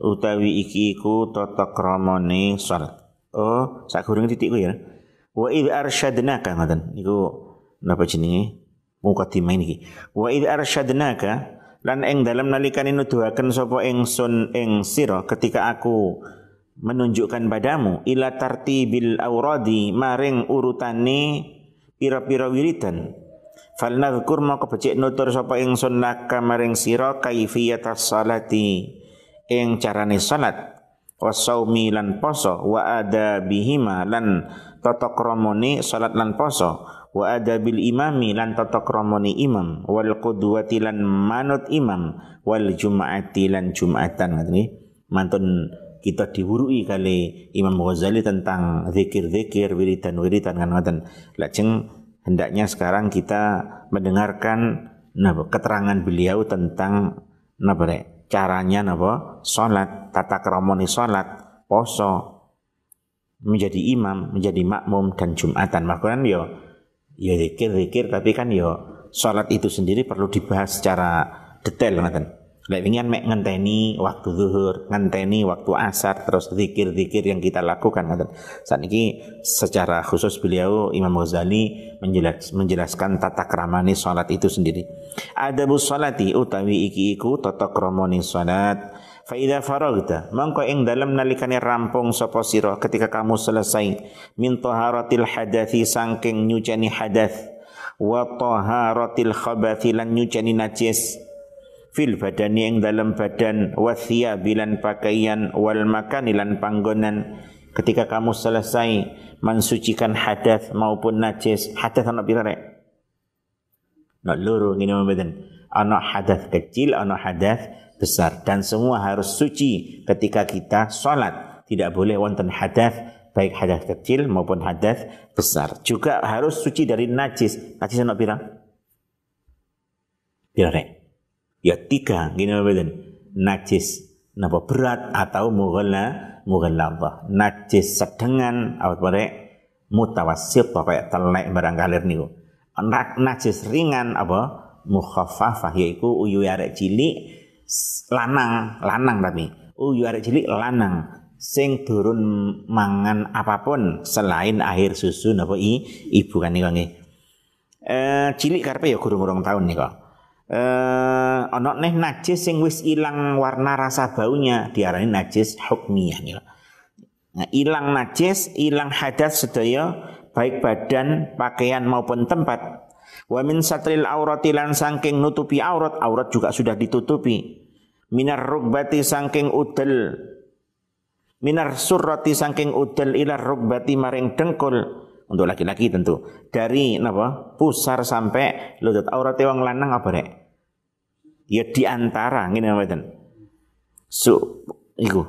utawi iki iku tata kramane salat. Oh, sak gurung titikku ya. Wa id arsyadnaka ngoten. Iku napa jenenge? Mukadimah ini. Wa id arsyadnaka lan ing dalam nalikane nuduhaken sapa ingsun ing sira ketika aku menunjukkan padamu ila tartibil auradi maring urutane pira-pira wiridan fal nadhkur maka becik nutur sapa ingsun laka maring sira kaifiyatas salati ing carane salat wasaumi lan poso wa ada bihima lan tata kramane salat lan poso wa ada bil imami lan tata kramane imam wal qudwati lan manut imam wal jumaati lan jumatan. Ngerti mantun kita diwurui kali Imam Ghazali tentang zikir-zikir, wiridan-wiridan kan ngoten. Lajeng hendaknya sekarang kita mendengarkan nah, keterangan beliau tentang nah, caranya napa? Salat tata kramane salat poso menjadi imam menjadi makmum dan jumatan. Makanya yo ya zikir-zikir tapi kan yo salat itu sendiri perlu dibahas secara detail ngoten Lek ingin mek ngenteni waktu zuhur, ngenteni waktu asar, terus zikir-zikir yang kita lakukan. Saat ini secara khusus beliau Imam Ghazali menjelas, menjelaskan tata kramani salat itu sendiri. Ada bu salati utawi iki iku tata kramani salat. Faida mongko ing dalam nalikane rampung sapa sira ketika kamu selesai min taharatil hadathi sangking nyucani hadath wa taharatil khabathi lan nyucani najis fil badani yang dalam badan wasia bilan pakaian wal makan ilan panggonan. Ketika kamu selesai mensucikan hadas maupun najis hadas anak pirare nak luru ngene mboten. Ana hadas kecil ana hadas besar. Dan semua harus suci ketika kita salat tidak boleh wonten hadas baik hadas kecil maupun hadas besar. Juga harus suci dari najis. Najis anak pirang pirare Ya tiga gini beden najis. Napa berat atau mughalla mughalladhah. Najis sedengan apa bare mutawassit apa telek barang kalir niku. Najis ringan apa? Mukhaffafah yaiku uyu arek cilik lanang lanang tapi. Uyu arek cilik lanang. Sing turun mangan apa pun selain air susu napa i, ibu kan niku nggih. Eh cilik karepe ya gurung-gurung tahun niku eh ana neh najis sing wis ilang warna rasa baunya diarani najis hukmiyah nih. Nah, ilang najis, ilang hadas sedaya baik badan, pakaian maupun tempat. Wa min satril aurati lan saking nutupi aurat, aurat juga sudah ditutupi. Minar rugbati saking udel. Minar surrati saking udel ila rugbati maring dengkul untuk laki-laki tentu. Dari napa? Pusar sampai lutut aurat wong lanang apa rek? Ya di antara ngene mboten. Su iku.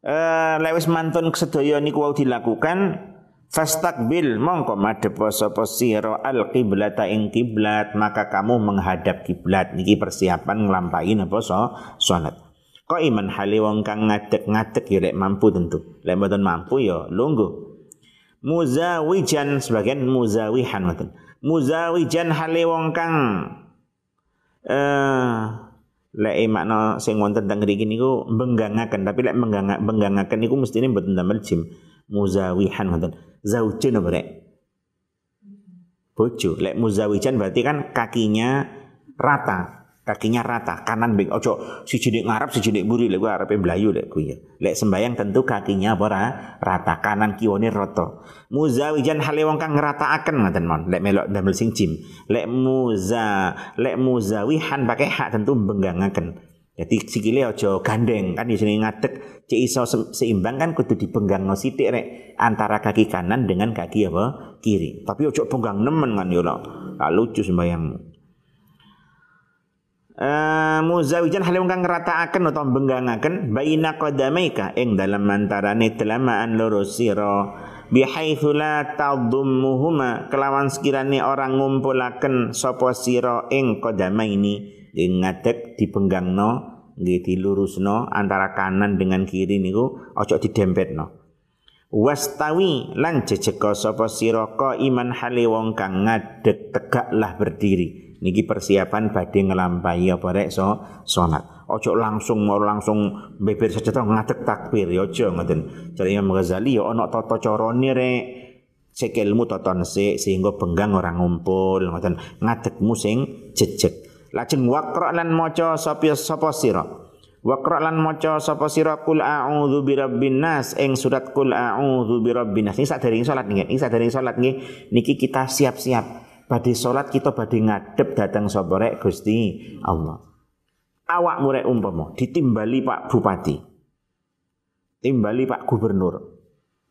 Eh lewis mantun sedaya niku wau dilakukan fastakbil mongko madhep sapa sira al qiblata ing kiblat maka kamu menghadap kiblat niki persiapan nglampahi napa so salat kok iman hale wong kang ngadeg-ngadeg ya lek mampu tentu. Lek mboten mampu ya lungguh muzawijan sebagian muzawihan ngoten muzawijan hale wong kang eh lek makna sing wonten teng mriki niku benggangaken tapi lek menggangak benggangaken niku mestine mboten damel jim muzawihan wonten. Zaujun apa rek? Bojo. Lek muzawijan berarti kan kakinya rata kakinya rata kanan beng ojo si cilik ngarep si cilik buri lek arepe blayu lek kuwi ya. lek sembayang tentu kakinya apa rata kanan kiwane rata. Muzawijan hale wong kang ngrataaken ngoten mon. Lek melok damel sing jim. Lek muza lek muzawihan pakai hak tentu benggangaken jadi sikile ojo gandeng kan di sini ngadeg. Cek iso seimbang kan kudu dipenggang no sithik rek. Antara kaki kanan dengan kaki apa? Kiri. Tapi ojo penggang nemen kan yo lucu sembayangmu Uh, muzawijan halim kang ngratakaken utawa benggangaken baina qadamaika ing dalam antarane telamaan loro sira. Bihaitsu la tadummuhuma kelawan sekirane orang ngumpulaken sapa sira ing qadamaini ing ngadeg dibenggangno nggih dilurusno antara kanan dengan kiri niku aja didempetno. Wastawi lan jejeka sapa sira iman hale wong kang ngadeg tegaklah berdiri niki persiapan badhe nglampahi apa rek so salat ojo langsung mau langsung beber saja tau ngadeg takbir ya aja ngoten. Jare Imam Ghazali ya ana tata carane rek. Sikilmu toton sik sehingga benggang orang ngumpul ngoten. Ngadegmu sing jejeg. Lajeng waqra lan maca sapa sapa sira? Waqra lan maca sapa sira? Kul a'udzu birabbin nas ing surat kul a'udzu birabbin nas. Ini sadèrèng salat nggih. Ini sadèrèng salat nggih. Niki kita siap-siap badhe salat kita badhe ngadep datang sapa rek Gusti Allah. Awak murek umpama ditimbali Pak Bupati. Timbali Pak Gubernur.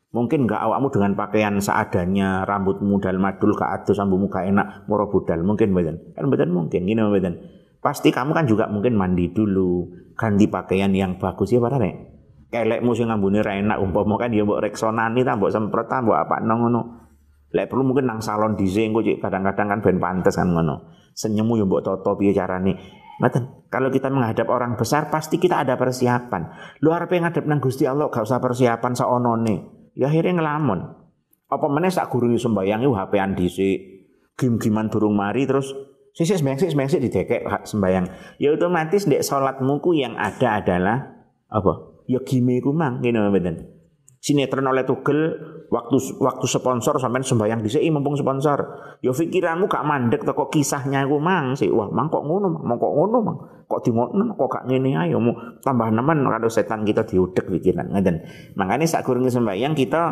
Mungkin enggak awakmu dengan pakaian seadanya, rambutmu dal madul ke atas, sambumu gak enak, moro. Mungkin badan. Kan badan mungkin, gini badan. Pasti kamu kan juga mungkin mandi dulu, ganti pakaian yang bagus ya nek. Kelekmu sing ngambune ra enak umpama kan ya mbok reksonani ta mbok semprot ta mbok apa ngono. Lek perlu mungkin nang salon desain kok kadang-kadang kan ben pantes kan ngono. Senyummu yo mbok toto piye carane. Ngaten, kalau kita menghadap orang besar pasti kita ada persiapan. Lu arep ngadep nang Gusti Allah gak usah persiapan saonone. Ya akhirnya ngelamun. Apa meneh sak guru sembayang iku HP-an dhisik. Gim-giman durung mari terus sisi sembayang sik sembayang sik didekek sembayang. Ya otomatis ndek salatmu ku yang ada adalah apa? Ya gime ku mang ngene mboten sinetron oleh tugel waktu waktu sponsor sampai sembayang di sini mumpung sponsor. Yo pikiranmu gak mandek kok kisahnya aku mang? Sih wah mang kok ngono mang? Kok ngono mang? Kok di ngono kok gak ngene ayo mau tambah nemen kalau setan kita diudek pikiran ngeden makanya sak gurunge sembayang kita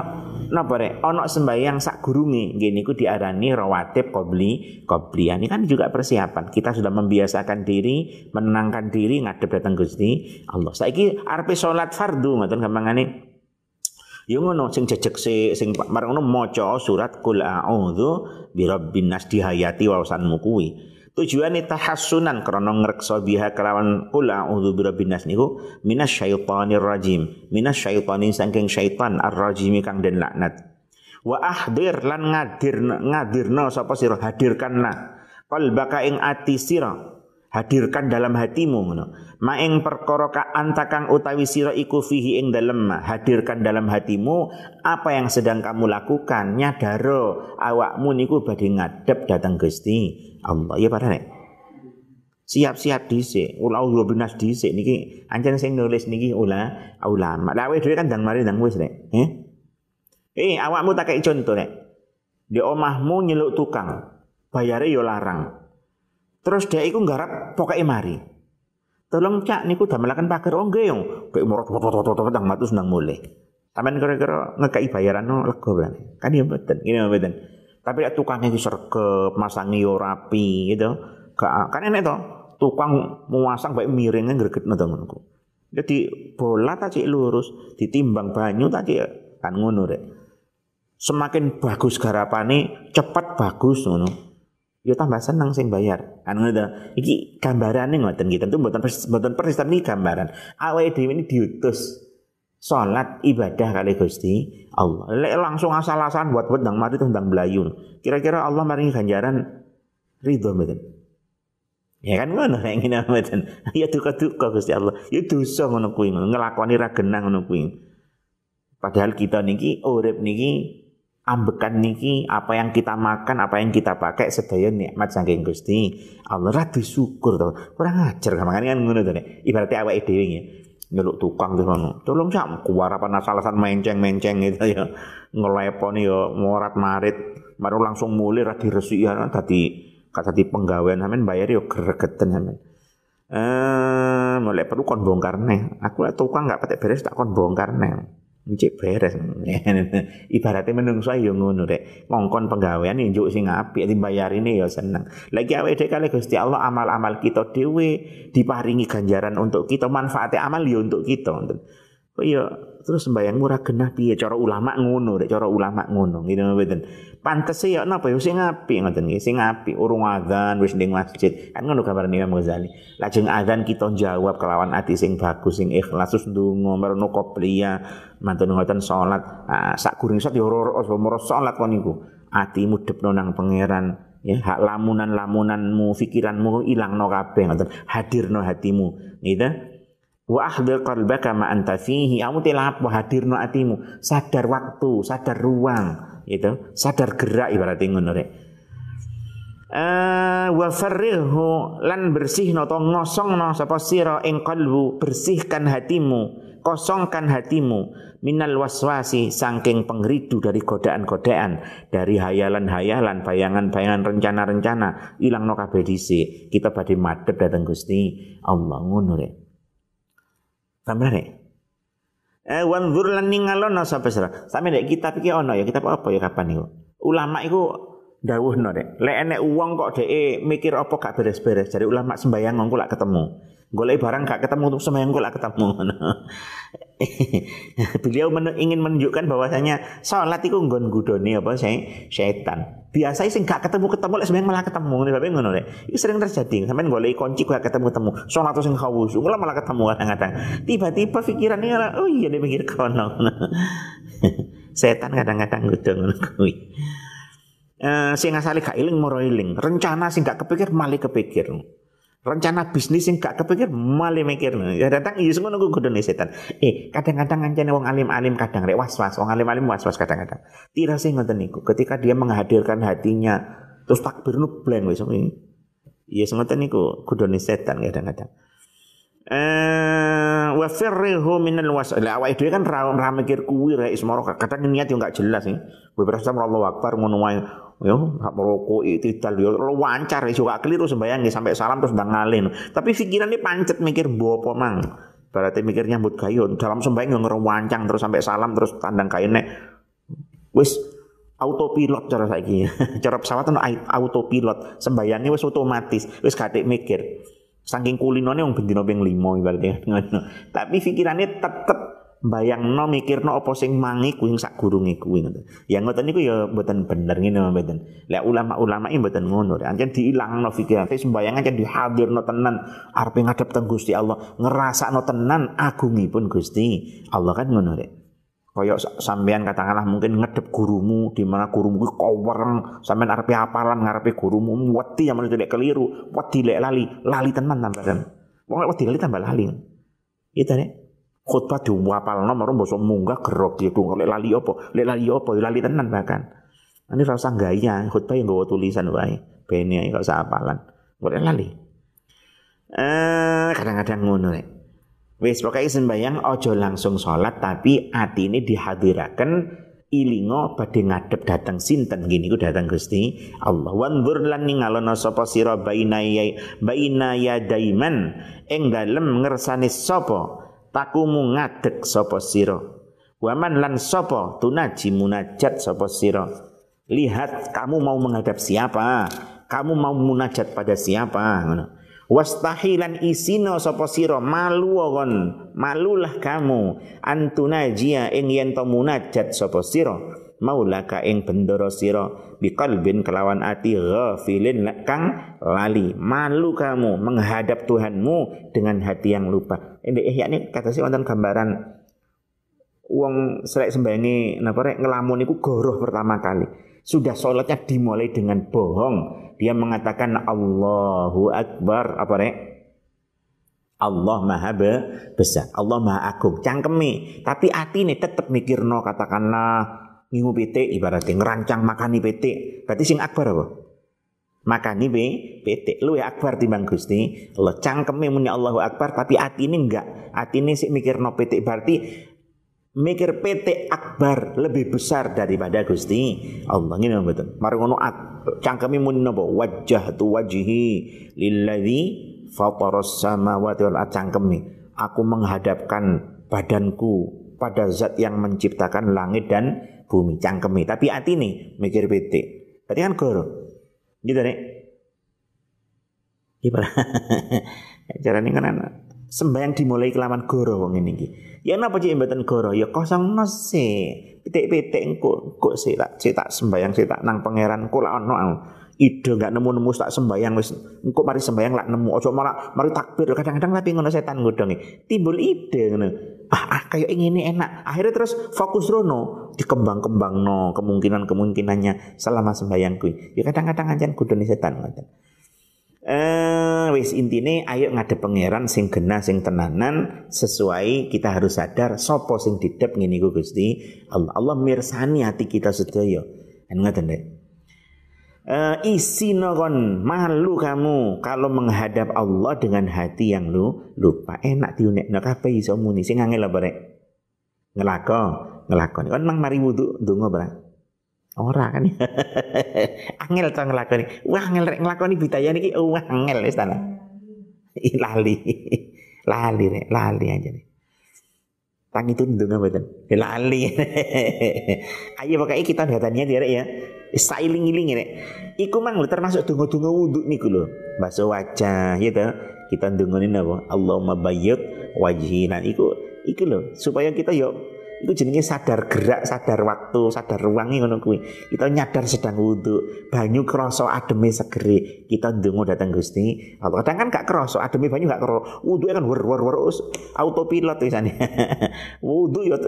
napa rek? Ono sembayang sak gurunge gini ku diarani rawatib qobli qoblian ini kan juga persiapan. Kita sudah membiasakan diri menenangkan diri ngadep datang Gusti Allah. Saiki arepe salat fardu ngoten gampangane Ya ngono sing jejeg se sing marang ngono maca surat kul a'udzu birabbin nas dihayati wawasanmu kuwi. Tujuane tahassunan krana ngreksa biha kelawan kul a'udzu birabbin nas niku minasyaitonir rajim. Minasyaitonir saking syaitan ar-rajim kang den laknat. Wa ahdir lan ngadir ngadirna sapa sira hadirkanlah qalbaka ing ati sira hadirkan dalam hatimu ngono. Maing perkara ka antakang utawi sira iku fihi ing dalem hadirkan dalam hatimu apa yang sedang kamu lakukan nyadaro awakmu niku badhe ngadep datang Gusti Allah. Ya padahal siap-siap dhisik. Ula ulah binas dhisik niki. Ancen sing nulis niki ula ulama. Lha dhewe kan ndang mari ndang wis nek eh eh awakmu tak contoh nek di omahmu nyeluk tukang bayare yo larang Terus dia iku nggarap pokoknya mari. Tolong cak niku damelaken pager oh nggih yo. Kayak morot tot nang matus nang mulai. Sampeyan kira-kira ngekai bayaran no lega berani. Kan ya ini mboten. Tapi ya tukangnya iki sergep, masangi yo rapi gitu. Kan enek to. Tukang muasang baik miringnya gregetno to ngono Jadi bola tak lurus, ditimbang banyu tak kan ngono rek. Semakin bagus garapane, cepat bagus ngono ya tambah senang sing bayar. Kan ngono Iki gambarane ngoten iki tentu mboten mboten persis tapi gambaran. Awake dhewe ini diutus salat ibadah kali Gusti Allah. Lek langsung asal-asalan buat-buat nang mati tendang belayu. Kira-kira Allah maringi ganjaran ridho mboten? Ya kan ngono nek ngene mboten. Ya duka-duka Gusti Allah. Ya dosa ngono kuwi ngelakoni ra genah ngono kuwi. Padahal kita niki urip niki ambekan niki apa yang kita makan, apa yang kita pakai sedaya nikmat saking Gusti. Allah ra syukur to. Kurang ajar makane kan ngono to. Ibaratnya awake dhewe nggih. Nyeluk tukang terus ngono. Tolong sak kuwarapan asal-asalan menceng-menceng gitu ya. Ngeleponi ya morat marit. Baru langsung mulai ra diresiki ya dadi dadi penggawean sampean bayar yo gregeten sampean. Eh, mulai perlu kon bongkar. Aku lek tukang enggak patek beres tak kon bongkar. Cek beres. Ibaratnya menungso ya ngono rek. Ngongkon penggawean njuk sing apik dibayarine ya seneng. Lagi awake dhewe kali Gusti Allah amal-amal kita dhewe diparingi ganjaran untuk kita, manfaatnya amal ya untuk kita. kok iya terus sembayang murah genah piye cara ulama ngono rek cara ulama ngono gitu mboten pantes ya napa ya? Sing apik ngoten nggih sing apik. Urung adzan wis ning masjid. Kan ngono kabar Imam Ghazali. Lajeng adzan kita jawab kelawan ati sing bagus sing ikhlas terus ndonga merono qobliya mantun ngoten salat. Ah, sak guring salat ya ora salat kon niku? Atimu depno nang pangeran ya hak lamunan lamunanmu pikiranmu ilang no kabeh ngoten. Hadirno hatimu. Gitu Wa ahdir qalbaka ma anta fihi. Kamu hadir hadirno atimu. Sadar waktu, sadar ruang, gitu. Sadar gerak ibaratnya ngono rek. Uh, wa farrihu lan bersihno to ngosongno sapa sira ing kalbu bersihkan hatimu kosongkan hatimu minal waswasi sangking pengridu dari godaan-godaan dari hayalan-hayalan bayangan-bayangan rencana-rencana ilang no kabeh dhisik kita badhe madhep dateng Gusti Allah ngono rek Sampai nek. Eh wanzur lan ningalono sapa sira. Sampe nek kitab iki ono ya kitab apa ya kapan iku? Ulama iku dawuhno rek. Lek enek wong kok dhek mikir apa gak beres-beres dari ulama sembayang ngongko lak ketemu. Golek barang gak ketemu untuk sembayang kok lak ketemu. Beliau men ingin menunjukkan bahwasanya salat itu nggon gudone apa saya setan. Biasa sing gak ketemu-ketemu lek sembahyang malah ketemu ngene bae ngono rek. Iki sering terjadi. Sampeyan golek kunci gak ketemu-ketemu. Salat sing khawus, malah malah ketemu kadang-kadang. Tiba-tiba pikirannya oh iya dia mikir kono. setan kadang-kadang gitu ngono kuwi. Eh sing asale gak iling moro iling. Rencana sing gak kepikir malah kepikir rencana bisnis yang gak kepikir malah mikir ya datang iya semua nunggu kudune setan. Eh kadang-kadang ngancane wong alim-alim kadang rek was-was wong alim-alim was-was kadang-kadang. Tira sih ngoten niku ketika dia menghadirkan hatinya terus takbir nu blank wis. Iya ngoten niku kudune setan kadang-kadang. Eh wa firrihu minal was lah awake dhewe kan ra, mikir kuwi rek ismoro kadang niat yo gak jelas sih beberapa sama Allah Akbar ngono wae hak merokok itu yo lo wancar iso gak keliru sembayang sampai salam terus ndang ngalin tapi pikirannya pancet mikir bopo mang? Berarti mikir nyambut kayu. Dalam sembayang yo wancang terus sampai salam terus tandang kayune wis autopilot cara saiki. Cara pesawat itu autopilot. Sembayangnya wis otomatis. Wis gak mikir. Saking kulinone wong bendina ping 5 ibaratnya. Tapi pikirannya tetep bayangno mikirno apa sing mangi kuwi sak gurunge kuwi ngoten. Ya ngoten niku ya mboten bener ngene mboten. Lek ulama-ulama iki mboten ngono. Ancen diilangno pikiran sembayangan ancen dihadirno tenan arepe ngadep teng Gusti Allah, ngrasakno tenan agungipun Gusti Allah kan ngono rek. Kaya sampean katakanlah mungkin ngedep gurumu di mana gurumu kuwi kowereng, sampean arepe apalan ngarepe gurumu wedi yang menurut keliru, wedi lek lali, lali tenan tambahan. Wong lek wedi lali tambah lali. Itu nek khutbah diwapalno maro basa munggah gerok gitu lek lali apa? Lek lali apa? Ya lali tenan bahkan. Ini rasa gaya khutbah yang gawa tulisan wae. Bene gak usah apalan. Boleh lali? Eh kadang-kadang ngono rek. Wis pokoke sembayang ojo langsung sholat tapi hati ini dihadirakan ilingo badhe ngadep datang sinten? Gini ku datang Gusti Allah. Wanzur lan ningalono sapa sira baina ya baina ya daiman ing dalem ngersani sapa takumu ngadeg sapa sira? Waman lan sapa? Tunaji munajat sapa sira? Lihat kamu mau menghadap siapa? Kamu mau munajat pada siapa? Wastahilan isino sapa sira? Malu kon malulah kamu. Antunajia ing yen to munajat sapa sira maulaka ing bendoro sira. Biqalbin kelawan ati ghafilin kang lali. Malu kamu menghadap Tuhanmu dengan hati yang lupa. Ini ihya ini kata sih wonten gambaran uang selek sembayangi napa rek ngelamun iku goroh pertama kali. Sudah sholatnya dimulai dengan bohong. Dia mengatakan Allahu Akbar. Apa rek? Allah maha besar. Allah maha agung. Cangkemi. Tapi hati ini tetap mikir no katakanlah ngingu PT ibaratnya ngerancang makani PT berarti sing akbar apa? Makani be PT lu ya akbar timbang Gusti. Allah cangkeme muni Allahu akbar tapi hati ini enggak hati ini sih mikir no PT berarti mikir PT akbar lebih besar daripada Gusti Allah. Ini betul mari ngono cangkeme muni wajah tu wajihi lilladzi fataras samawati wal cangkeme. Aku menghadapkan badanku pada zat yang menciptakan langit dan bumi cangkemi tapi hati nih mikir PT berarti kan goro. Gitu nih gimana? Cara ini kan anak sembahyang dimulai kelawan goro wong ngene iki. Ya napa cek mboten goro? Ya kosong sih. Pitik-pitik engko engko sik tak sik tak sembahyang sik tak nang pangeran lak ono ide nggak nemu-nemu tak sembahyang wis. Engko mari sembahyang lak nemu. Ojo malah mari takbir. Kadang-kadang tapi ngono setan ngodongi timbul ide ngono ah, ah kayak ini enak akhirnya terus fokus rono dikembang-kembang no kemungkinan kemungkinannya selama sembahyang kui ya kadang-kadang aja godoni setan ngoten Eh, wis intine ayo ngadep pangeran sing genah sing tenanan sesuai kita harus sadar sopo sing didep ngene Gusti Allah. Allah mirsani hati kita sedaya. Ngoten dek. Uh, isi nokon malu kamu kalau menghadap Allah dengan hati yang lu lupa enak diunek nak apa iso muni sing angel apa rek ngelako ngelakoni kan nang mari wudu ndonga barang Ora kan. angel to nglakoni. Wah angel rek nglakoni bidaya niki wah angel wis ta. lali. lali rek, lali aja nih. Tangi tundung mboten. Lali. Ayo pokoknya kita datanya dia ya. Sailing-iling rek. Iku mang termasuk donga-donga wudu niku lho. Baso wajah ya to. Kita ndongone napa? Allahumma bayyid wajhi. Nah iku iku lho supaya kita yuk itu jenenge sadar gerak, sadar waktu, sadar ruang ngono kuwi. Kita nyadar sedang wudhu, banyu krasa ademe segeri. Kita ndonga datang Gusti. Allah kadang kan gak krasa, ademe banyu gak krasa. Wudhu kan wer wer wer autopilot wisane. wudhu ya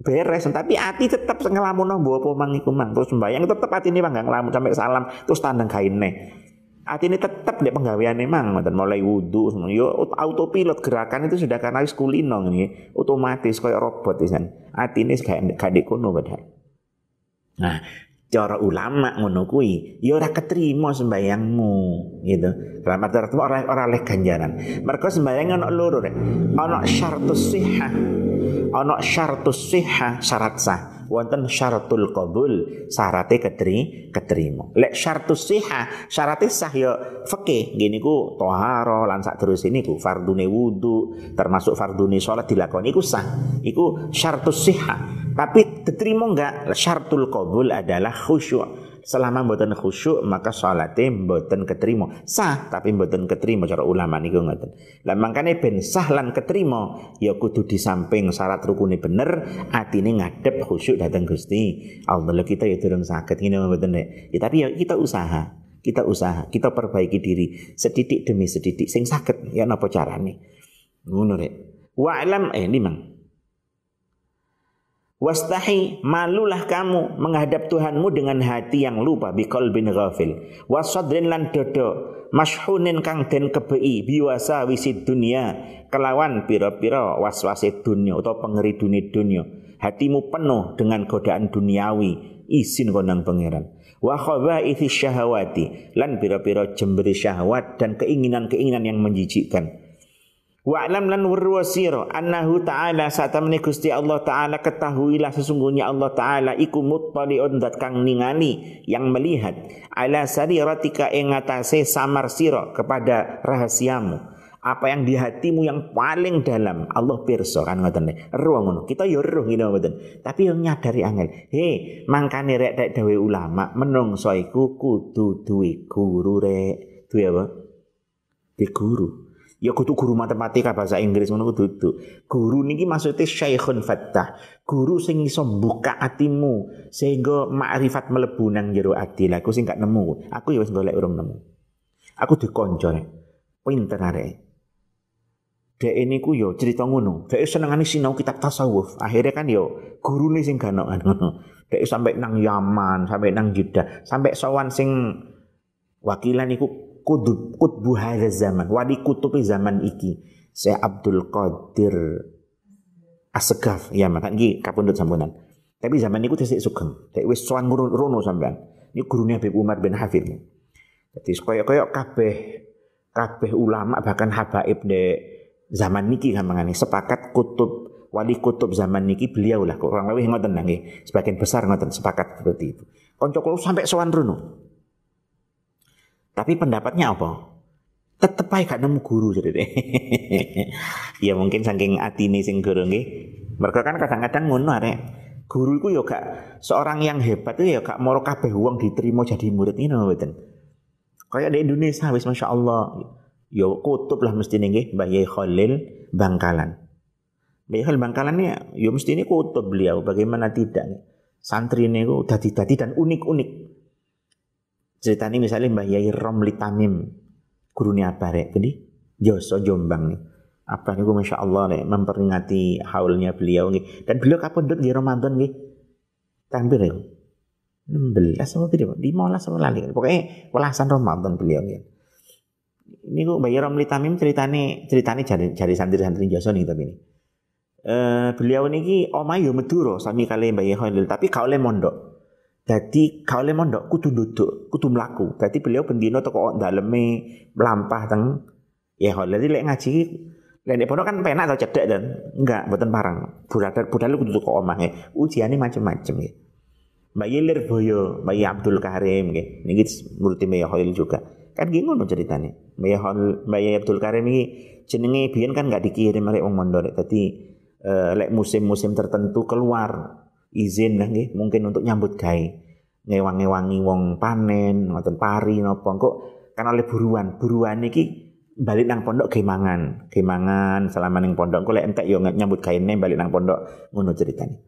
beres tapi hati tetap ngelamun mbok apa mang iku mang terus sembayang tetep atine mang gak ngelamun sampai salam terus tandang kaine ini tetap di penggawean memang dan mulai wudhu yo autopilot gerakan itu sudah karena kulino ini otomatis kayak robot isan ini kayak gak dikono padahal. Nah cara ulama ngono kuwi ya ora ketrima sembayangmu gitu. Dalam arti ora ora oleh mereka sembayang ono loro rek. Sihah ono syartus sihah syarat sah. Wonten syaratul qabul syarate ketri keterima. Lek syaratus siha syarate sah ya fikih ngene ku tahara lan ini ku fardune wudu termasuk fardune salat dilakoni iku sah. Iku syaratus siha tapi diterima enggak? Syaratul qabul adalah khusyuk selama mboten khusyuk maka salate mboten keterima sah tapi mboten keterima cara ulama niku ngoten. Lah mangkane ben sah lan keterima ya kudu di samping syarat rukune bener atine ngadep khusyuk datang Gusti Allah. Kita ya durung saged ngene mboten ya tapi ya kita usaha kita usaha kita perbaiki diri sedidik demi sedidik sing saged. Ya napa carane? Ngono rek wa'lam eh limang Wastahi malulah kamu menghadap Tuhanmu dengan hati yang lupa bikol bin ghafil. Wasadrin lan dodo mashunin kang den kebei biwasa wisid dunia kelawan pira-pira waswase dunia atau pengeri dunia dunia. Hatimu penuh dengan godaan duniawi izin konang pangeran. Wa khabaithi syahawati lan pira-pira jemberi syahwat dan keinginan-keinginan yang menjijikkan. Wa alam lan warwasira annahu ta'ala satamne Gusti Allah taala ketahuilah sesungguhnya Allah taala iku muttaliun dat kang ningali yang melihat. Ala sariratika ing atase samar sira kepada rahasiamu. Apa yang di hatimu yang paling dalam Allah pirsa kan ngoten ruang ngono. Kita yo roh ngene mboten tapi yo nyadari angel he mangkane rek dek dawe ulama menungso iku kudu duwe guru rek. Duwe apa? Di guru Ya kudu guru matematika bahasa Inggris ngono kudu Guru niki maksudnya syaikhun fattah. Guru sing iso buka atimu sehingga makrifat mlebu nang jero ati. Lah aku sing gak nemu. Aku ya wis golek urung nemu. Aku dikonco. Pinter arek. Dek ini ku yo cerita ngono. Dek senengane sinau kitab tasawuf. Akhirnya kan yo gurune sing gano ngono. Dek sampai nang Yaman, sampai nang Jeddah, sampai sowan sing wakilan iku kutub kutbu hadza zaman. Wali kutub zaman iki. Syekh Abdul Qadir Asgaf ya makan iki kapundhut sampunan. Tapi zaman niku tesik sugeng. Dek wis sowan rono sampean. Ini gurunya Habib Umar bin Hafid. Jadi koyok-koyok kabeh kabeh ulama bahkan habaib de zaman niki gampangane sepakat kutub wali kutub zaman niki beliau lah. Kurang lebih ngoten nggih. Sebagian besar ngoten sepakat seperti itu. Konco sampai sowan rono tapi pendapatnya apa? Tetep aja gak nemu guru jadi deh. ya mungkin saking atine sing guru nggih. Mereka kan kadang-kadang ngono arek. Guru itu ya gak seorang yang hebat itu ya gak moro kabeh wong diterima jadi murid ini mboten. Kayak di Indonesia wis Masya Allah. Ya kutub lah mesti nggih Mbah Yai Khalil Bangkalan. Mbak Hal Bangkalan ini ya mesti ini kutub beliau, bagaimana tidak nih. Santri ini ku dadi-dadi dan unik-unik. Cerita ini misalnya Mbak Yai Romli Tamim, gurunya apa rek? Jadi Joso Jombang nih. Apa nih Masya Allah nih, memperingati haulnya beliau nih. Dan beliau kapan duduk di Ramadan nih? Tampil ya. 16 apa tidak? 15 apa lali. Pokoknya welasan Ramadan beliau nih. Ini kok Mbak Romli Tamim ceritanya ceritanya jadi jadi santri-santri Joso nih tapi ini. Uh, beliau niki omah yo Madura sami kali Mbak Khalil tapi kau oleh mondok. Jadi kau oleh mondok kudu duduk, kudu mlaku. Jadi beliau bendino teko daleme melampah teng ya Khalil lek ngaji lek nek pondok kan penak atau cedek dan enggak mboten parang. Budal budal kudu teko omah Ujiane macam-macam ya. Mbak Yelir Boyo, Mbak Abdul Karim nggih. Niki murid Mbak Khalil juga. Kan gini ngono ceritanya. Mbak Mbak Abdul Karim ini jenenge biyen kan enggak dikirim oleh wong mondok. Dadi uh, lek musim-musim tertentu keluar izin lah nggih. Mungkin untuk nyambut gawe. Ngewang-ngewangi wong panen ngoten pari napa. Kok kan oleh buruan. Buruan iki balik nang pondok kemangan kemangan selama ning pondok. Kok lek entek yo nyambut gawe balik nang pondok. Ngono ceritanya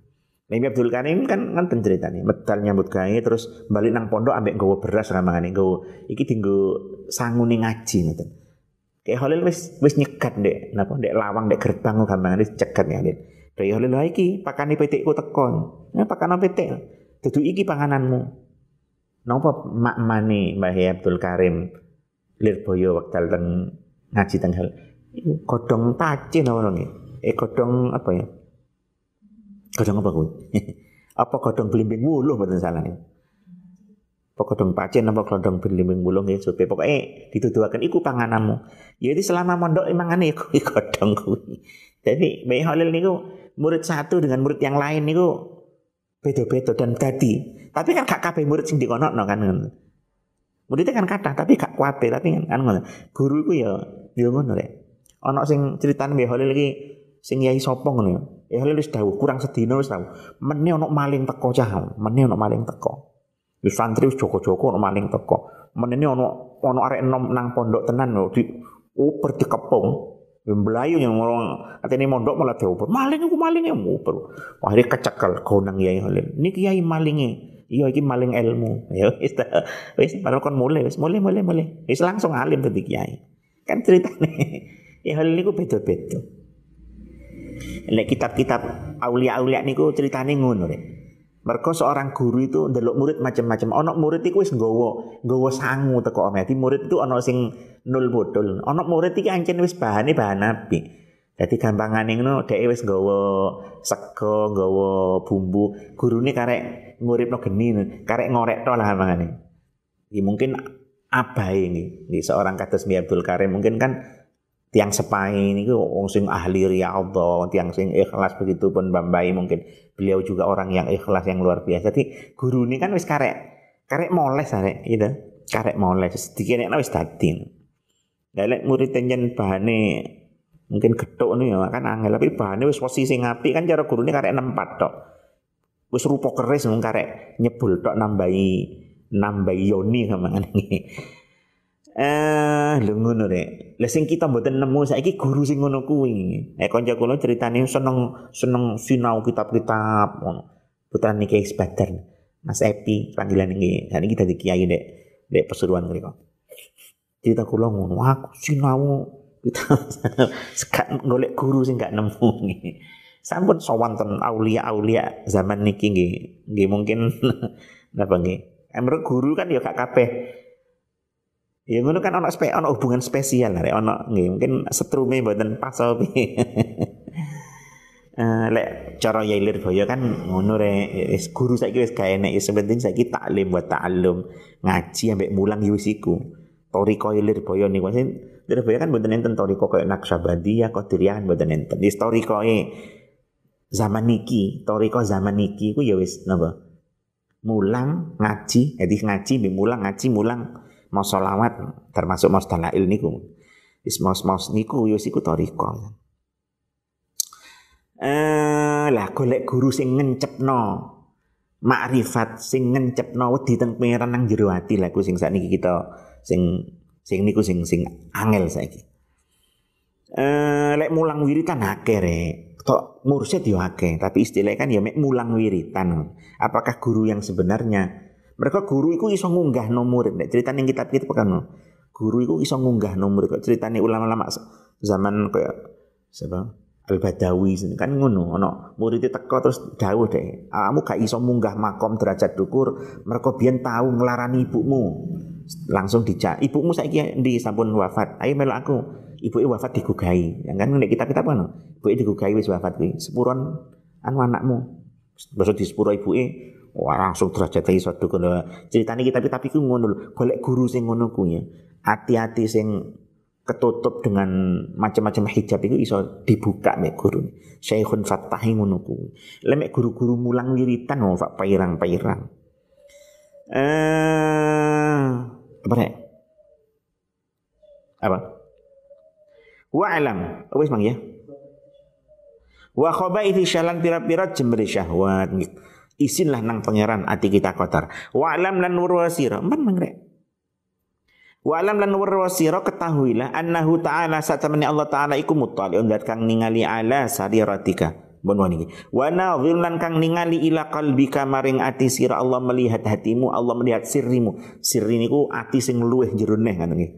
Nabi Abdul Karim kan kan ceritanya medal nyambut gawe terus balik nang pondok ambek nggawa beras ramangane nggawa iki tinggo sangune ngaji ngoten. Kayak Holil wis wis nyekat dek, napa dek lawang dek gerbang gampang wis cekat ya dek. Holil lagi iki pakane petikku tekon. Nah pakan petik. Dudu iki pangananmu. Napa mak mani Mbah Abdul Karim Lirboyo wekdal teng ngaji teng hal. Kodong tacin apa nggih? Eh kodong apa ya? Kodong apa kuwi? apa kodong belimbing wuluh mboten salah nih pokok pacen apa klondong berlimbing bulung ya supaya pokoknya dituduhaken iku pangananmu ya, selama mondok emang aneh kuwi kodong kuwi jadi Mbak Halil niku murid satu dengan murid yang lain niku beda-beda dan tadi tapi kan gak kabeh murid sing dikonokno kan muridnya kan kata tapi gak kuabe tapi kan kan ngono. Guru iku ya ya ngono rek. Ana sing critane Mbak Halil iki sing yai sapa ngono ya. Halil wis dawuh kurang sedina wis dawuh. Meneh ana maling teko cah. Meneh ana maling teko. Wis santri wis joko-joko ono maling teko. Menene ono ono arek enom nang pondok tenan lho di uper dikepung. Mblayu yang ngomong atene mondok malah diuper. Maling aku maling ya uper. Akhirnya kecekel gonang Yai Halim. Niki Yai malinge. Iya iki maling ilmu. Ya wis wis baru kon mulai wis mulai mulai mulai. Wis langsung alim dadi kiai. Kan ceritane. Ya hal niku beda-beda. Lek kitab-kitab aulia-aulia niku ceritane ngono rek. Mereka seorang guru itu ndelok murid macam-macam. Ono murid iku wis nggawa nggawa sangu teko omah. Di murid itu ono sing nul bodol. Ono murid iki ancen wis bahane bahan nabi. Jadi gampangane ngono dhek wis nggawa sego, nggawa bumbu. Gurune karek nguripno geni, karek ngorek to lah mangane. Ya mungkin abai ini. Seorang kados Mi Abdul Karim mungkin kan tiang sepai ini wong sing ahli Allah, tiang sing ikhlas begitu pun Bambai mungkin beliau juga orang yang ikhlas yang luar biasa. Jadi guru ini kan wis karek karek moles arek gitu. Karek moles sedikit wis dadi. Lah murid tenjen bahane mungkin getuk nih ya kan angel tapi bahane wis posisi ngapi kan cara gurune karek nempat tok. Wis rupa keris mung karek nyebul tok nambahi nambahi yoni kamane. Eh, lho ngono rek. Lah sing kita mboten nemu saiki guru sing ngono kuwi. Eh kanca kula critane seneng seneng sinau kitab-kitab ngono. Putra niki. Mas Epi panggilan iki. Dan iki dadi kiai dek dek Pesuruan mriku. Cerita kula ngono, aku sinau kita sekat golek guru sing gak nemu nih. Sampun sowan ten aulia-aulia zaman niki nggih. Nggih mungkin napa nggih. Emre guru kan ya gak kabeh Ya ngono kan ono spe ono hubungan spesial lah ono nggih mungkin setrume mboten pas opo. Uh, lek cara Yailir Boyo kan ngono re wis guru saiki wis gawe nek wis penting saiki taklim buat ta'allum ngaji ambek mulang yo wis iku. Toriko Yailir Boyo niku sing Yailir Boyo kan mboten enten toriko koyo Naqsyabandiyah Qadiriyah mboten enten. Wis torikoe zaman niki, toriko zaman niki ku ya wis napa? Mulang ngaji, jadi ngaji mulang ngaji mulang mau solawat termasuk mau dalail niku wis mau mau niku yo siku toriko eh lah golek guru sing ngencepno makrifat sing ngencepno wedi teng pangeran nang jero ati lah sing sakniki kita sing sing niku sing sing angel saiki Eh lek mulang wiritan akeh rek. Tok mursyid yo akeh, tapi istilahnya kan ya mek mulang wiritan. Apakah guru yang sebenarnya? Mereka guru itu iso ngunggah nomor. Nek kitab kita kan. Guru itu iso ngunggah nomor. Kok ceritanya ulama-ulama zaman kayak siapa? Al-Badawi kan ngono ana murid teko terus dawuh deh kamu gak iso munggah makom derajat dukur mereka biyen tahu ngelarani ibumu. Langsung dicak ibumu saiki di sampun wafat. Ayo melok aku. Ibuke wafat digugai yang kan nek kita-kita apa ibuke digugai wis wafat kuwi. Sepuron anu anakmu? Besok di sepuro ibuke Wah langsung derajat iso dukur ceritanya kita tapi ku ngono lho golek guru sing ngono ku ya hati-hati sing ketutup dengan macam-macam hijab itu iso dibuka mek guru. Syekhun Fattahi ngono kuwi. Lemek guru-guru mulang wiritan oh pak pairang-pairang. Eh apa nek? Apa? Wa alam. Wis mang ya. Wa khabaithi syalan pira-pira jemri syahwat. Isinlah nang pangeran ati kita kotor. Wa alam lan wurwasira. Man mangrek. Wa alam lan warwasira ketahuilah annahu ta'ala satamani Allah ta'ala iku muttali'un dat kang ningali ala sariratika. Bon niki. Wa nadhir lan kang ningali ila qalbika maring ati sira Allah melihat hatimu, Allah melihat sirrimu. Sirri niku ati sing luweh jero neh ngono nggih.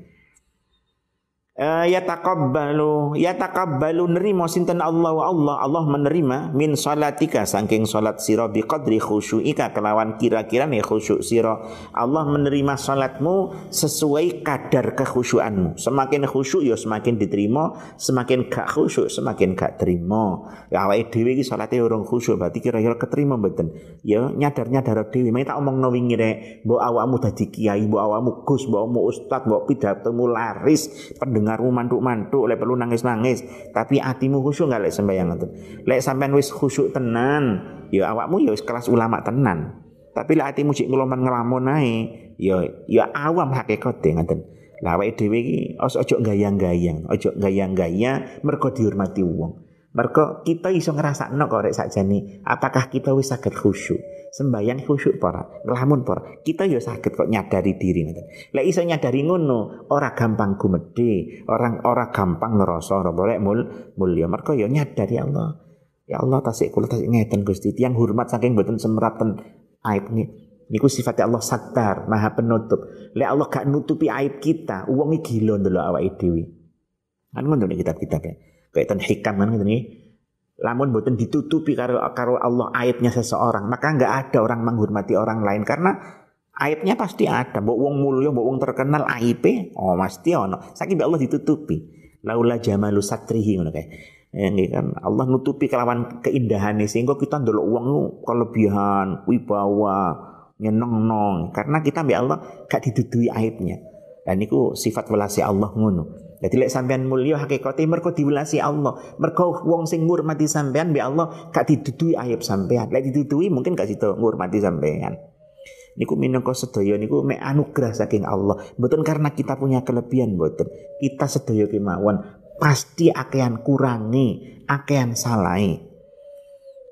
Uh, ya takabbalu ya takabbalu nerima sinten Allah Allah Allah menerima min salatika saking salat sira bi qadri khusyuika kelawan kira-kira nih khusyuk sira. Allah menerima salatmu sesuai kadar kekhusyuanmu. Semakin khusyuk ya semakin diterima. Semakin gak khusyuk semakin gak terima. Ya awake dhewe iki salate urung khusyuk berarti kira-kira keterima mboten? Ya nyadar-nyadar dhewe. Mek tak omongno wingi rek mbok awakmu dadi kiai mbok awakmu gus mbok awakmu ustad mbok pidatomu laris pendeng dengarmu mantuk-mantuk lek perlu nangis-nangis. Tapi hatimu khusyuk nggak lek sembahyang itu lek sampean wis khusyuk tenan ya awakmu ya wis kelas ulama tenan. Tapi lek hatimu cik ngeloman ngelamun ae ya ya awam hakikate ngoten. Lah awake dhewe iki ojo gayang-gayang ojo gayang-gayang mergo dihormati wong mergo kita iso ngrasakno kok rek sakjane apakah kita wis saged khusyuk? Sembahyang khusyuk para ngelamun para kita ya sakit kok nyadari diri ngoten. Lek iso nyadari ngono ora gampang gumedhe orang ora gampang ngerasa ora boleh mul mulya mergo ya nyadari Allah. Ya Allah tasik kula tasik ngeten Gusti. Tiang hormat saking mboten semraten aib nih Niku sifatnya Allah satar, maha penutup. Lek Allah gak nutupi aib kita, wong iki gila ndelok awake dhewe. Kan ngono kitab-kitab ten hikam kan ngoten iki lamun boten ditutupi karo karo Allah aibnya seseorang maka nggak ada orang menghormati orang lain. Karena aibnya pasti ada. Mbok wong mulya mbok wong terkenal aibe oh mesti ono. Saking Allah ditutupi. Laula jamalu satrihi ngono kae. Ini kan. Allah nutupi kelawan keindahan sehingga kita ndelok wong kelebihan wibawa nyeneng karena kita mbek Allah gak didudui aibnya. Dan itu sifat welasi Allah ngono jadi lek sampean mulya hakikate mergo diwelasi Allah. Mergo wong sing ngurmati sampean be Allah gak didudui aib sampean. Lek didudui mungkin gak sido ngurmati sampean. Niku minangka sedaya niku mek anugerah saking Allah. Mboten karena kita punya kelebihan mboten. Kita sedaya kemawon pasti akean kurangi, akean salai.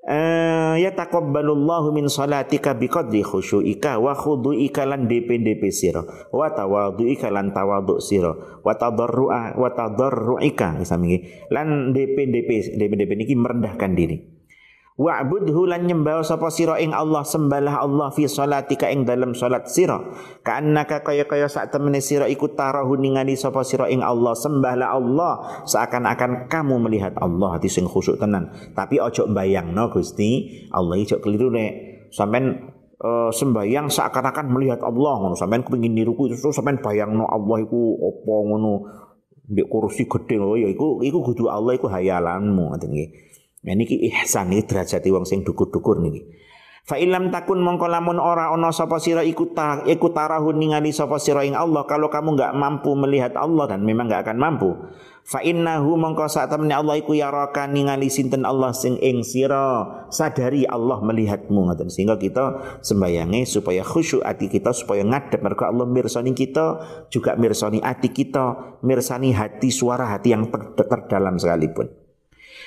Uh, ya taqabbalullahu min salatika biqadri khusyu'ika wa khudu'ika lan DP-DP sira. Wa tawadhu'ika lan tawadhu' sira. Wa tadarru'a wa tadarru'ika lan DP-DP DP-DP niki merendahkan diri Wa'budhu lan nyembah sapa sira ing Allah sembahlah Allah fi salatika ing dalam salat sira. Kaannaka kaya kaya sak temene sira iku tarahu ningali sapa sira ing Allah sembahlah Allah seakan-akan kamu melihat Allah. Hati sing khusyuk tenan. Tapi ojo mbayangno Gusti Allah ijo keliru nek. Sampean uh, sembahyang seakan-akan melihat Allah ngono. Sampean kepengin niruku terus sampean bayangno Allah iku apa ngono. Di kursi gede lho ya iku iku kudu Allah iku hayalanmu ngoten nggih Nah niki ihsan iki derajat wong sing dukur-dukur niki. Fa ilam takun mongko lamun ora ana sapa sira iku ta iku tarahun ningali sapa sira ing Allah kalau kamu enggak mampu melihat Allah dan memang enggak akan mampu. Fa innahu mongko sak temene Allah iku yaraka ningali sinten Allah sing ing sira sadari Allah melihatmu ngoten sehingga kita sembayange supaya khusyuk ati kita supaya ngadep mergo Allah mirsani kita juga mirsani ati kita mirsani hati suara hati yang terdalam sekalipun.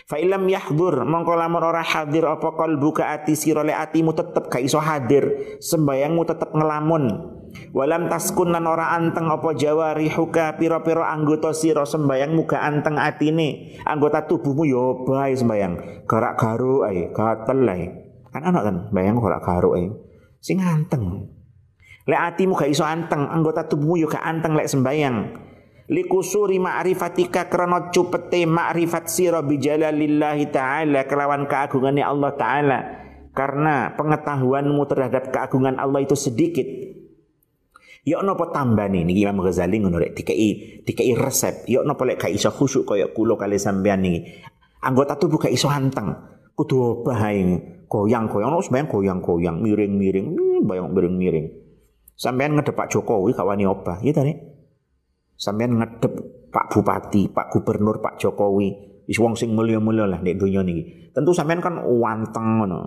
Fa ilam yahdur mongko lamun ora hadir apa buka ati sira le atimu tetep gak iso hadir sembayangmu tetep ngelamun Walam taskun lan ora anteng apa jawarihuka pira-pira anggota sira sembayang muga anteng atine. Anggota tubuhmu yo bae sembayang. Garak garuk ae, gatel ae. Kan ana kan bayang garak garuk ae. Sing anteng. Lek atimu gak iso anteng, anggota tubuhmu yo gak anteng lek sembayang. Likusuri ma'rifatika krana cupete ma'rifat sira bijalalillahi taala kelawan keagungannya Allah taala. Karena pengetahuanmu terhadap keagungan Allah itu sedikit, Ya napa tambane niki Imam Ghazali ngono rek dikai dikai resep. Ya napa lek gak iso khusyuk kaya kula kali sampean niki. Anggota tubuh gak iso anteng. Kudu obah Goyang-goyang no sampean goyang-goyang, miring-miring, hmm, bayang miring-miring. Sampean ngedep Pak Jokowi gak wani obah, ya tadi. Sampean ngedep Pak Bupati, Pak Gubernur, Pak Jokowi, wis wong sing mulya-mulya lah nek donya niki. Tentu sampean kan wanteng ngono.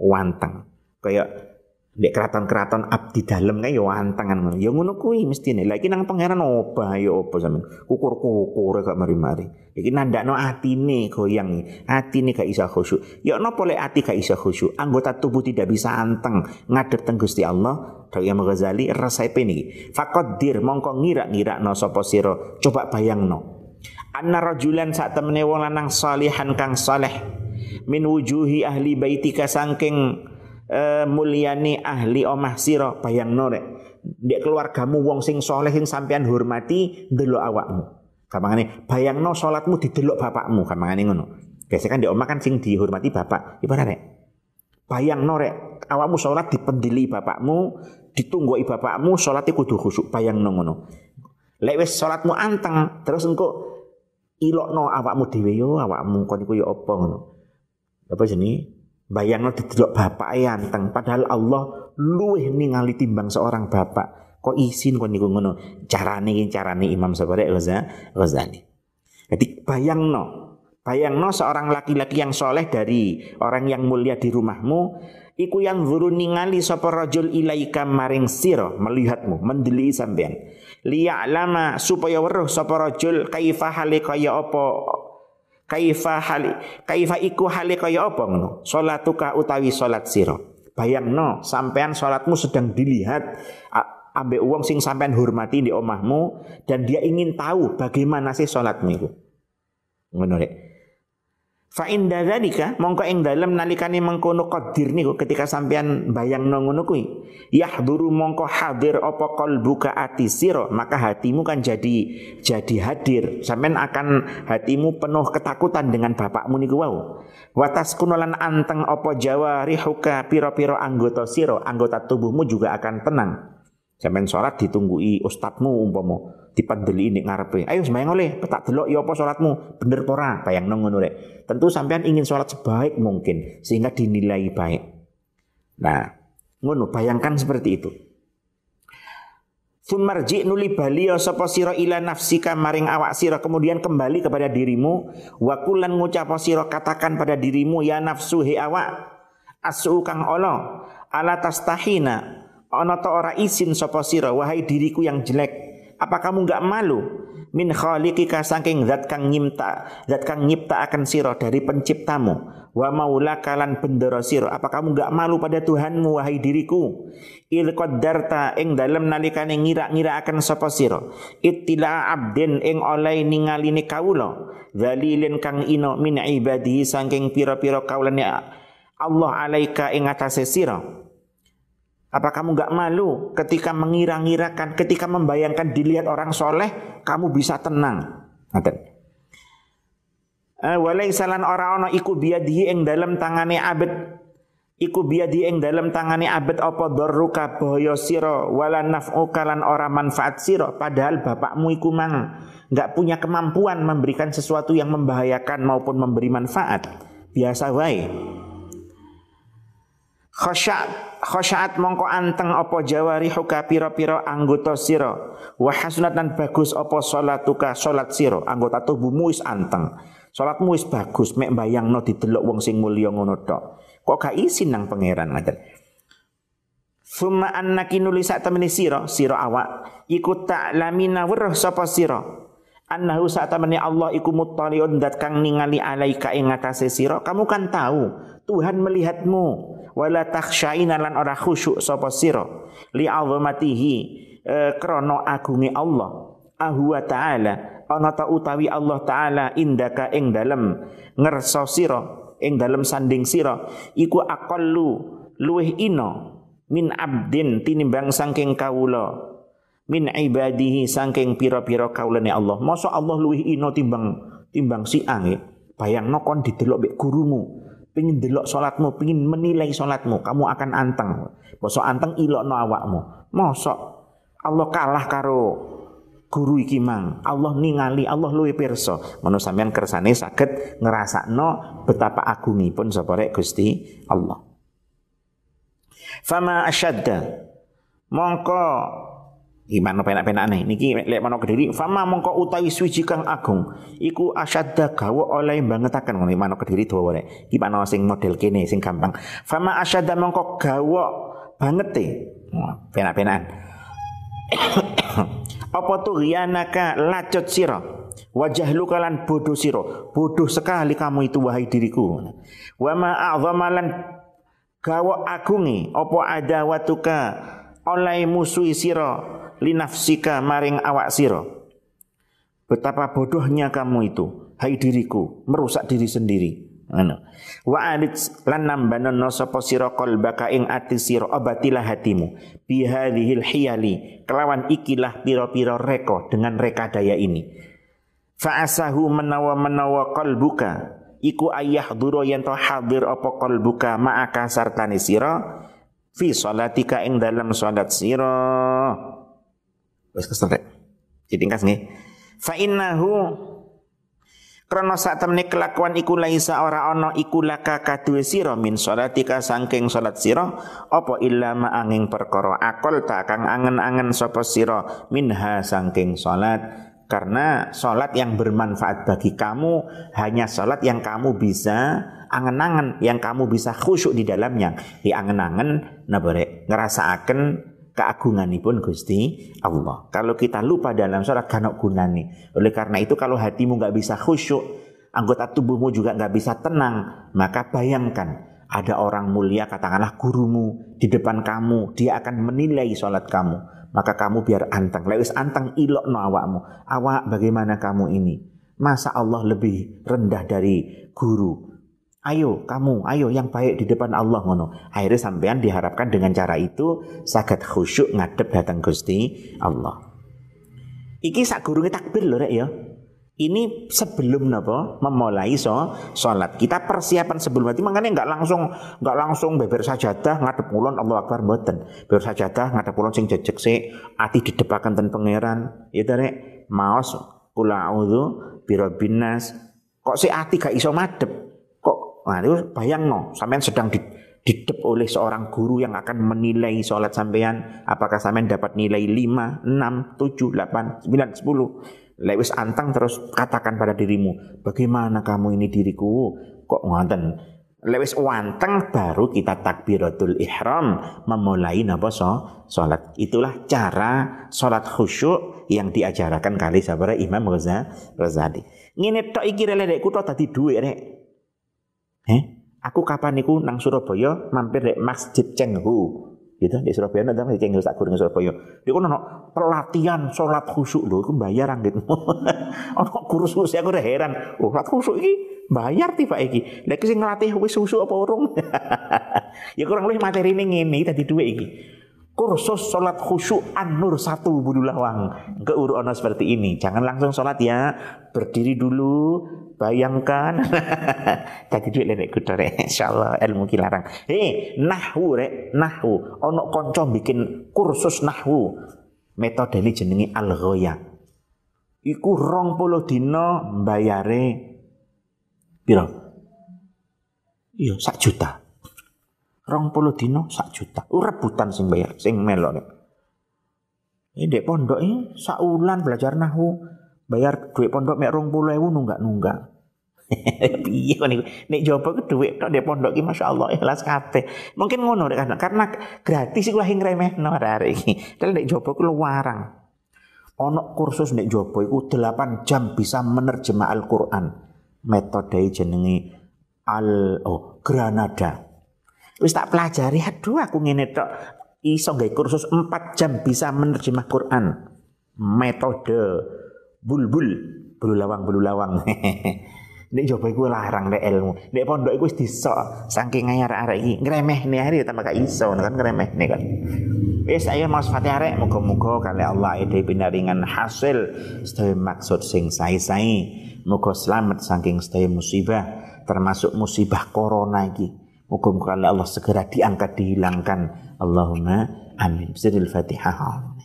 Wanteng. Kayak Dek keraton-keraton abdi dalam kan ya antangan ngono. Ya ngono kuwi mestine. Lah iki nang pangeran opo ya opo sampean. Kukur-kukur gak mari-mari. Iki nandakno atine goyang. Atine gak isa khusyuk. Ya napa lek ati gak isa khusyuk? Anggota tubuh tidak bisa anteng ngadep teng Gusti Allah. Dawi Imam Ghazali resepe niki. Faqaddir mongko ngira-ngirakno sapa sira. Coba bayangno. Anna rajulan sak temene wong lanang salihan kang saleh min wujuhi ahli baitika sangking uh, mulyani ahli omah sira bayangno rek. Ndek keluargamu wong sing soleh sing sampean hormati ndelok awakmu. Gampangane bayangno salatmu didelok bapakmu gampangane ngono. Biasanya kan di omah kan sing dihormati bapak. Ibarat rek. Bayangno rek awakmu salat dipendili bapakmu ditunggu bapakmu salatnya kudu khusyuk bayangno ngono. Lek wis salatmu anteng terus engko ilokno awakmu dhewe yo awakmu kon iku yo apa? ngono. Apa Bayangno didelok bapak anteng padahal Allah luwih ningali timbang seorang bapak. Kok isin kok niku ngono? Carane iki carane Imam Sabari Ghazali. Jadi bayangno, bayangno seorang laki-laki yang soleh dari orang yang mulia di rumahmu, iku yang zuru ningali sapa rajul ilaika maring sira melihatmu, mendeli sampean. lama supaya weruh sapa rajul kaifa hale kaya apa kaifa hali kaifa iku hali kaya apa ngono? Salatuka utawi salat sira. Bayangno sampean salatmu sedang dilihat ambek uang sing sampean hormati di omahmu dan dia ingin tahu bagaimana sih salatmu itu ngono rek Fa inda dzalika mongko ing dalem nalikane mengkono qadir niku ketika sampean bayang ngono kuwi. Yahduru mongko hadir apa qalbuka ati sira maka hatimu kan jadi jadi hadir. Sampean akan hatimu penuh ketakutan dengan bapakmu niku wau. Watas kunolan anteng apa jawarihuka pira-pira anggota sira anggota tubuhmu juga akan tenang. Sampean salat ditunggui ustadmu umpama dipandeli ini ngarepe. Ayo sembahyang oleh, tak delok ya apa salatmu, bener pora, bayang ngono rek. Tentu sampean ingin sholat sebaik mungkin sehingga dinilai baik. Nah, ngono bayangkan seperti itu. Sumarji nuli balio sapa sira ila nafsika maring awak sira kemudian kembali kepada dirimu wa kulan ngucap sira katakan pada dirimu ya nafsu he awak asu kang olo ala tastahina ana ta ora isin sapa sira wahai diriku yang jelek apa kamu nggak malu? Min khaliqika saking zat kang nyipta zat kang nyipta akan siro dari penciptamu. Wa maula kalan bendera siro apa kamu nggak malu pada Tuhanmu wahai diriku? Il qaddarta ing dalem nalikane ngira-ngira akan sapa siro ittila abdin ing oleh ningaline kawula. Zalilin kang ino min ibadihi saking pira-pira kaulane Allah alaika ing atase sira apa kamu nggak malu ketika mengira-ngirakan, ketika membayangkan dilihat orang soleh, kamu bisa tenang. Eh, walai salan orang ono iku biadihi ing dalam tangane abet. Iku biadi ing dalam tangane abet apa darruka boyo siro wala naf'u kalan ora manfaat siro padahal bapakmu iku mang. Nggak punya kemampuan memberikan sesuatu yang membahayakan maupun memberi manfaat. Biasa wae Khasyaat khasyaat mongko anteng apa jawarihuka pira-pira anggota sira. Wa hasunat lan bagus apa salatuka salat sira. Anggota tubuhmu wis anteng. Salatmu wis bagus mek bayangno didelok wong sing mulya ngono tok. Kok gak isin nang pangeran ngaten? Summa annaki nuli sak temene sira sira awak iku lamina weruh sapa sira? Annahu sa'tamani Allah iku muttaliun dat kang ningali alaika ing ngatasé sira. Kamu kan tahu Tuhan melihatmu wala takhsyaina lan ora khusyuk sapa sira li azamatihi e, krana agunge Allah ahwa ta'ala ana ta utawi Allah taala indaka ing dalem ngersa sira ing dalem sanding sira iku aqallu luweh ino min abdin tinimbang saking kawula min ibadihi saking pira-pira kaulane Allah. Masa Allah luwih ino timbang timbang si ange. Bayangno kon didelok mek gurumu. Pengin delok salatmu, pengin menilai salatmu, kamu akan anteng. Masa anteng ilokno awakmu. Masa Allah kalah karo guru iki mang. Allah ningali, Allah luwih pirsa. Ngono sampean kersane saged ngrasakno betapa agungipun sapa rek Gusti Allah. Fama asyadda mongko Gimana penak-penak nih? Niki lek mana kediri fama mongko utawi suci kang agung. Iku asyadda gawa oleh bangetaken ngono mana kediri dawa rek gimana sing model kene sing gampang. Fama asyadda mongko gawa banget e. Penak-penakan. Apa tuh rianaka lacut sira? Wajah lu kalan bodoh siro bodoh sekali kamu itu wahai diriku. Wa ma a'zamalan gawa agungi apa ada watuka oleh musuhi siro linafsika maring awak siro. Betapa bodohnya kamu itu, hai diriku, merusak diri sendiri. Wa alit lan nambanono sapa sira qalbaka ing ati sira abatilah hatimu bi hadhil hiyali kelawan ikilah pira-pira reko dengan reka daya ini. Fa asahu menawa menawa qalbuka iku ayah duro yen to hadir apa qalbuka ma'aka sartani sira fi salatika ing dalam salat sira Wis keserek. Ditingkas nggih. Fa innahu Krana sak temne kelakuan iku laisa ora ana iku laka kaduwe sira min salatika saking salat sira apa illa ma angin perkara akal tak kang angen-angen sapa sira minha saking salat karena salat yang bermanfaat bagi kamu hanya salat yang kamu bisa angen-angen yang kamu bisa khusyuk di dalamnya di angen-angen nabare ngerasaaken keagunganipun Gusti Allah. Kalau kita lupa dalam sholat kanok gunani. Oleh karena itu kalau hatimu nggak bisa khusyuk, anggota tubuhmu juga nggak bisa tenang, maka bayangkan ada orang mulia katakanlah gurumu di depan kamu, dia akan menilai sholat kamu. Maka kamu biar anteng. Lewis anteng ilok no awakmu. Awak bagaimana kamu ini? Masa Allah lebih rendah dari guru? Ayo kamu, ayo yang baik di depan Allah ngono. Akhirnya sampean diharapkan dengan cara itu saged khusyuk ngadep datang Gusti Allah. Iki sak gurunge takbir lho rek ya. Ini sebelum napa memulai so salat. Kita persiapan sebelum itu makanya nggak langsung nggak langsung beber sajadah ngadep ulon Allah Akbar mboten. Beber sajadah ngadep ulon sing jejeg sik ati didepaken ten pangeran. Ya rek maos kula auzu birabbinas. Kok sik ati gak iso madep Nah itu bayang no, sampean sedang di, didep oleh seorang guru yang akan menilai sholat sampean. Apakah sampean dapat nilai 5, 6, 7, 8, 9, 10. Lewis antang terus katakan pada dirimu, bagaimana kamu ini diriku? Kok ngonten? Lewis wanteng baru kita takbiratul ihram memulai napa so salat. Itulah cara salat khusyuk yang diajarkan kali sabara Imam Ghazali. Ngene tok iki rek kuwi tadi dhuwit rek. Eh, aku kapan niku nang Surabaya mampir di Masjid Cenghu. Gitu di Surabaya ada Masjid Cenghu sak kurang Surabaya. Kono ono pelatihan salat khusyuk lho, iku bayar gitu. ono kursus aku udah heran. Oh, salat khusyuk iki bayar tiba iki. Lek sing nglatih wis khusyuk apa urung? ya kurang lebih materi ini ngene tadi dua iki kursus sholat khusyuk an-nur satu budulawang ke ono seperti ini jangan langsung sholat ya berdiri dulu bayangkan tadi duit lek kudu insyaallah ilmu kilarang hei nahwu rek nahwu. Ono konco bikin kursus nahwu. Metode ini jenengi al ghoya iku rong puluh dino bayare piro? Iya sak juta. Rong puluh dino sak juta. Rebutan sing bayar, sing melok. Ini dek pondok ini saulan belajar nahu bayar duit pondok mek rong puluh ewu nunggak nunggak. Iya kan nek jopo ke duit tok dek pondok ki masyaallah ikhlas kabeh. Mungkin ngono kan karena gratis iku lah remeh no arek iki. Dal nek jopo ku luarang. Ono kursus nek jopo iku 8 jam bisa menerjemah Al-Qur'an. Metode jenenge al oh Granada. Wis tak pelajari, aduh aku ngene tok iso gawe kursus 4 jam bisa menerjemah Quran. Metode bulbul, bulu lawang bulu lawang. Nek coba iku larang nek ilmu. Nek pondok iku wis disok saking arek-arek iki nih hari tambah gak iso kan nih kan. Wis ayo mas Fatih arek muga-muga kali Allah ide pinaringan hasil sedaya maksud sing sae-sae. Muga selamat saking sedaya musibah termasuk musibah corona iki. Muga-muga Allah segera diangkat dihilangkan. Allahumma amin. Bismillahirrahmanirrahim.